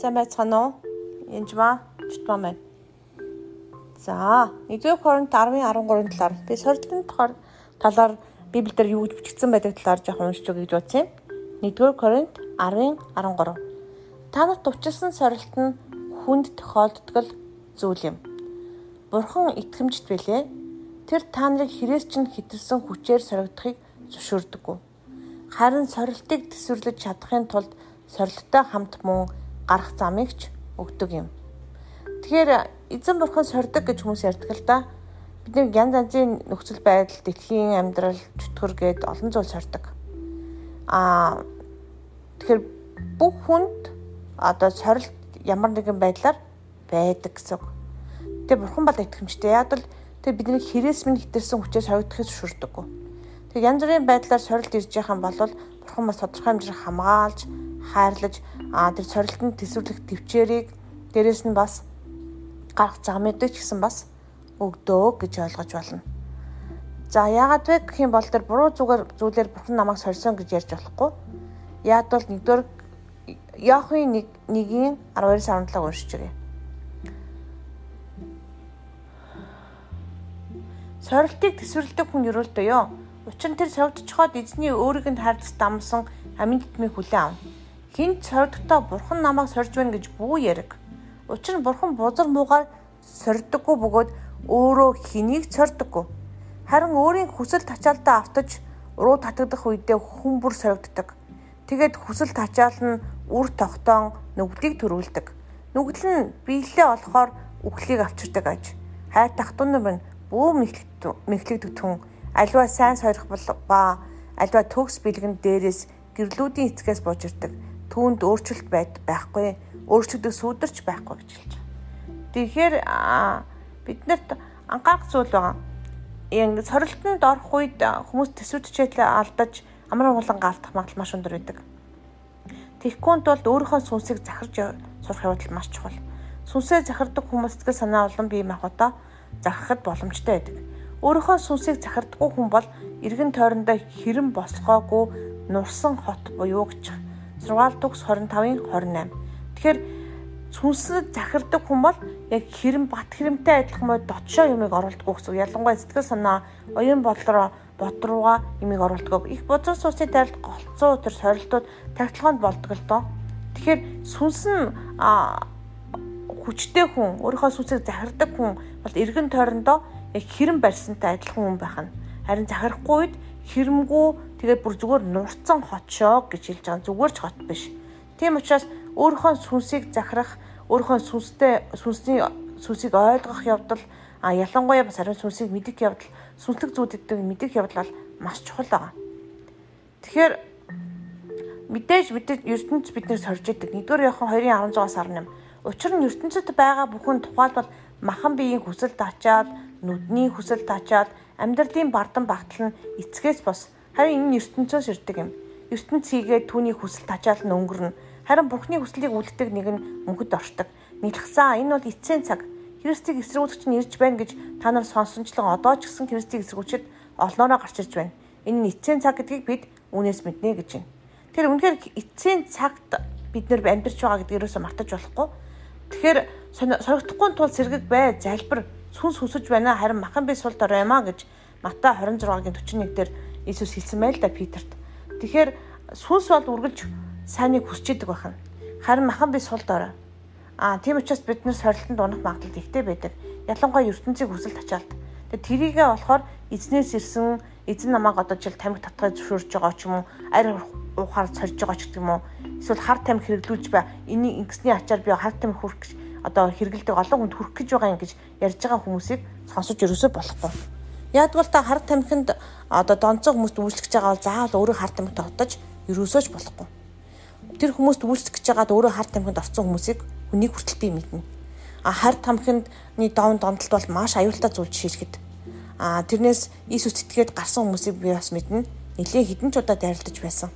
Сайн байцгаана уу? Янжма чутмаа байна. За, 1-р Коринт 10:13 талаар би сорилтын талаар Библиэлд юу гэж бичигдсэн байдаг талаар жоохон уншиж өгье гэж бодсон юм. 1-р Коринт 10:13. Та нарт өвчлсөн сорилт нь хүнд тохиолддог зүйл юм. Бурхан итгэмжт билээ. Тэр та нарыг хэрэгс чинь хитэрсэн хүчээр соригдохыг зөвшөөрдөггүй. Харин сорилтыг төсвөрлөж чадахын тулд сорилттой хамт мөн гарах замыг ч өгдөг юм. Тэгэхээр эзэн бурхан сордог гэж хүмүүс ярьдаг л да. Бид нэг янз янзын нөхцөл байдал, дэлхийн амьдрал, чөтгөр гээд олон зүйл сордог. Аа тэгэхээр бүх хүнд одоо сорилт ямар нэгэн байдлаар байдаг гэсэн. Тэгээ бурхан бол итгэмжтэй. Яг л тэгээ бидний хэрэгс минь хитэрсэн хүчээр соригдохыг зөвшөөрдөг. Тэгээ янз бүрийн байдлаар сорилт ирж байгаа юм бол бурхан бас тодорхой хэмжээр хамгаалж хайрлаж тэр сорилтанд төсвөрлөх төвчээрийг дээрэс нь бас гарах замыг ч гэсэн бас өгдөө гэж ойлгож байна. За яагаад вэ гэх юм бол тэр буруу зүгээр зүйлээр бурхан намайг сорьсон гэж ярьж болохгүй. Яг бол нэгдүгээр Яохын 1-ийн 12-17 уншиж өгье. Сорилтыг төсвөрлөдөг хүн ерөөлтөө ёо. Учир нь тэр соригдчиход эзний өөрийг нь хайрлаж дамсан амин тэтмийг хүлээн авна хинт сордогтоо бурхан намайг сорж байна гэж бүү яриг. Учир нь бурхан бузар муугаар сордоггүй бөгөөд өөрөө хэнийг сордоггүй. Харин өөрийн хүсэл тачаалтаа автаж уруу татагдах үедээ хүн бүр соригддог. Тэгээд хүсэл тачаал нь үр тогтоон нүглийг төрүүлдэг. Нүгэл нь биелээ болохоор үхлийг авчирдаг аж. Хай тахтун нар нь бүү мэхлэгдэх түн альва сайн сойрох ба альва төгс бэлгэн дээрээс гэрлүүдийн эцгээс бужирдаг түүнд өөрчлөлт байхгүй өөрчлөгдөх сүудэрч байхгүй гэж хэлж байгаа. Тэгэхээр биднэрт анхаарах зүйл байгаа. Яг сорилтонд орох үед хүмүүс төсвөдчээлээ алдаж амар улан гаалтах магадлал маш өндөр байдаг. Тэгхүүнд бол өөрийнхөө сүнсийг захарж сурах явдал маш чухал. Сүнсээ захардаг хүмүүс сэтгэл санаа болон бие махбодоо захирахад боломжтой байдаг. Өөрийнхөө сүнсийг захирдаггүй хүн бол эргэн тойрондоо хэрэм босгоогүй нурсан хот буюу гэж сургаал төгс 25-ын 28. Тэгэхээр сүнсэд захирдаг хүн бол яг хэрэм бат хэрэмтэй адилхан мод дотшоо юмыг оруулдаг гэсэн. Ялангуяа сэтгэл санаа, оюун бодлороо бодрууга юмыг оруулдаг. Их бузар суусны тайлд голцоо өтер сорилтууд тагтлаганд болдог л доо. Тэгэхээр сүнс нь хүчтэй хүн, өөрийнхөө сүнсийг захирдаг хүн бол эргэн тойрондоо яг хэрэм барьсантай адилхан хүн байх нь. Харин захирахгүй үед хэрэмгүү тэгээд бүр зүгээр нурцсан хотшоо гэж хэлж байгаа. Зүгээр ч хот биш. Тийм учраас өөрийнхөө сүнсийг захирах, өөрийнхөө сүнстэй сүнсний сүнсийг ойлгох явдал а ялангуяа бас ариун сүнсийг мэдэх явдал, сүнслэг зүйлүүдийг мэдэх явдал бол маш чухал байгаа. Тэгэхээр мэдээж мэдээж ертөнц биднийг сорж идэг. 1-р Иохан 2:16-аас 18. Учир нь ертөнцид байгаа бүхэн тухайлбал махан биеийн хүсэл тачаад, нүдний хүсэл тачаад, амьдралын бардан багтал нь эцгээс бос. Харин энэ ертөнцөөс ирдэг юм. ертөнц хийгээд түүний хүсэл тачаал нь өнгөрнө. Харин Бурхны хүслийг үлддэг нэг нь мөнхөд оршдог. Нийлхсаа энэ бол эцсийн цаг. Христийг эсрэгүүцэгч нь ирж байна гэж та нар сонсончлон одоо ч гэсэн Христийг эсрэгүүчэд олноороо гарч ирж байна. Энэ нь эцсийн цаг гэдгийг бид үнээс мэднэ гэж байна. Тэгэхээр үнэхээр эцсийн цагт бид нэр амьдарч байгаа гэдгийг юусоо мартаж болохгүй. Тэгэхээр сорогдохгүй тул сэргэг бай, залбир сүнс хүсэж байна харин махан би сул дорой юмаа гэж Матай 26-гийн 41 дээр Иесус хэлсэн байл да Питерт. Тэгэхээр сүнс бол үргэлж сайныг хүсэж идэг байна. Харин махан би сул дорой. Аа тийм учраас бид нар сорилтонд унах магадлал ихтэй байдаг. Ялангуяа ертөнцийг хүсэл тачаалт. Тэгээ тэрийгээ болохоор эзнээс ирсэн эзэн намайг одоо жил тамхи татгай зөвшөөрж байгаа ч юм уу арь ухаар сорж байгаа ч гэдэг юм уу эсвэл хар тамхи хэрэглүүлж бай энийг ингэсний ачаар би хар тамхи хүрх гэж одоо хэрэгэлдэг олон хүнд хүрэх гэж байгаа юм гэж ярьж байгаа хүмүүсийг сонсож ерөөсөө болохгүй. Яадвал та хар тамхинд одоо донцоо хүмүүст үйлчлэж байгаа бол заавал өөрөө хар тамхитай хотож ерөөсөө ч болохгүй. Тэр хүмүүст үйлчлэж байгаад өөрөө хар тамхинд орсон хүмүүсийг хүнийг хүртэл би мэднэ. А хар тамхиндны дон донтолт бол маш аюултай зүйл шийдэхэд. А тэрнээс Иесус итгээд гарсан хүмүүсийг би бас мэднэ. Нилээ хідэн ч удаа дайралтаж байсан.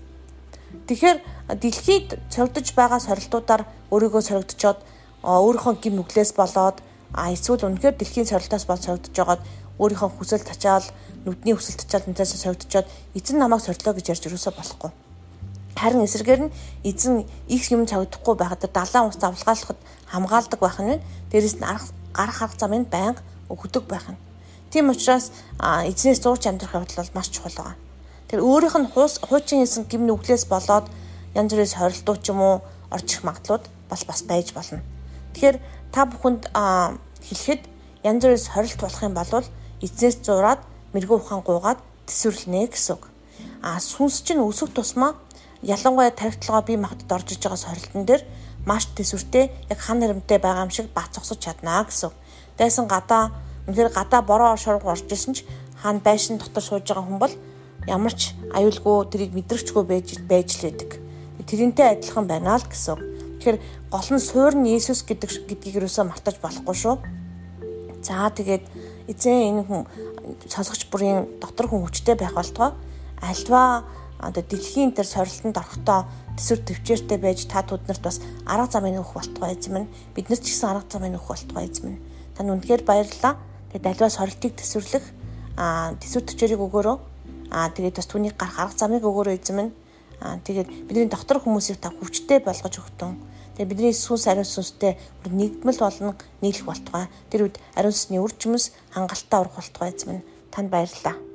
Тэгэхээр дэлхийд цогдож байгаа сорилтуудаар өөрийгөө соригдчоод өөрийнхөө гим нүглээс болоод а эсвэл үнэхээр дэлхийн сорилтоос бол согдож байгаад өөрийнхөө хүсэл тачаал нүдний хүсэл тачаал энэсээ согдчоод эзэн намайг сорилоо гэж ярьж өрөөсөө болохгүй. Харин эсрэгээр нь эзэн их юм цогдохгүй байхад далайн ус завлгаалахад хамгаалдаг байх нь дээрэс нь гарах арга замыг байнга өгдөг байх нь. Тийм учраас эзнээс зурч амьдрах явдал бол маш чухал байна. Тэр өөрийнх нь хуучин хийсэн гим нүглээс болоод янз бүрээс хорилдуу ч юм уу орж ирэх магадлууд бол бас байж болно. Тэгэхээр та бүхэнд хэлэхэд янз бүрээс хорилт болох юм бол эзнээс зураад мэрэгүү ухаан гуугаад төсвөрлөнэ гэсэн үг. А сүнс чинь өсөх тусмаа ялангуяа тархитлагаа бие махбодд орж иж байгаа сорилтон дээр маш төсвөртэй яг хан харамтай байгаа юм шиг бац цогсож чаднаа гэсэн. Дайсан гадаа үнэхээр гадаа бороо шорго орж исэн ч хаан байшин дотор сууж байгаа хүн бол ямар ч аюулгүй тэрийг мэдрэгчгүй байж байж л байдаг. Тэрнтэй адилхан байна л гэсэн. Тэгэхээр гол нь суур нь Есүс гэдэг гэдгийг юусоо мартаж болохгүй шүү. За тэгээд эзэн энэ хүн сонсогч бүрийн дотор хүн хүчтэй байх болтгоо. Альва одоо дэлхийн дээр сорилтонд орохдоо төсвөр төвчээртэй байж та түд нарт бас арга замыг өгөх болтгоо эзэм нь бид нар ч гэсэн арга замыг өгөх болтгоо эзэм нь тань үнэхээр баярлалаа. Тэгээд альва сорилтыг төсвөрлөх а төсвөр төвчээрийг өгөөрөө. А тэгээд бас түүний гарах арга замыг өгөөрөө эзэм нь а тэгээд бидний доктор хүмүүсийг та хүчтэй болгож өгтөн тэгээд бидний сүнс ариун сүнстэй нэгдмэл болно нийлэх болтугай. Тэр үед ариун сүнсний үр жимс хангалттай урах болтугай эзэм нь танд баярлалаа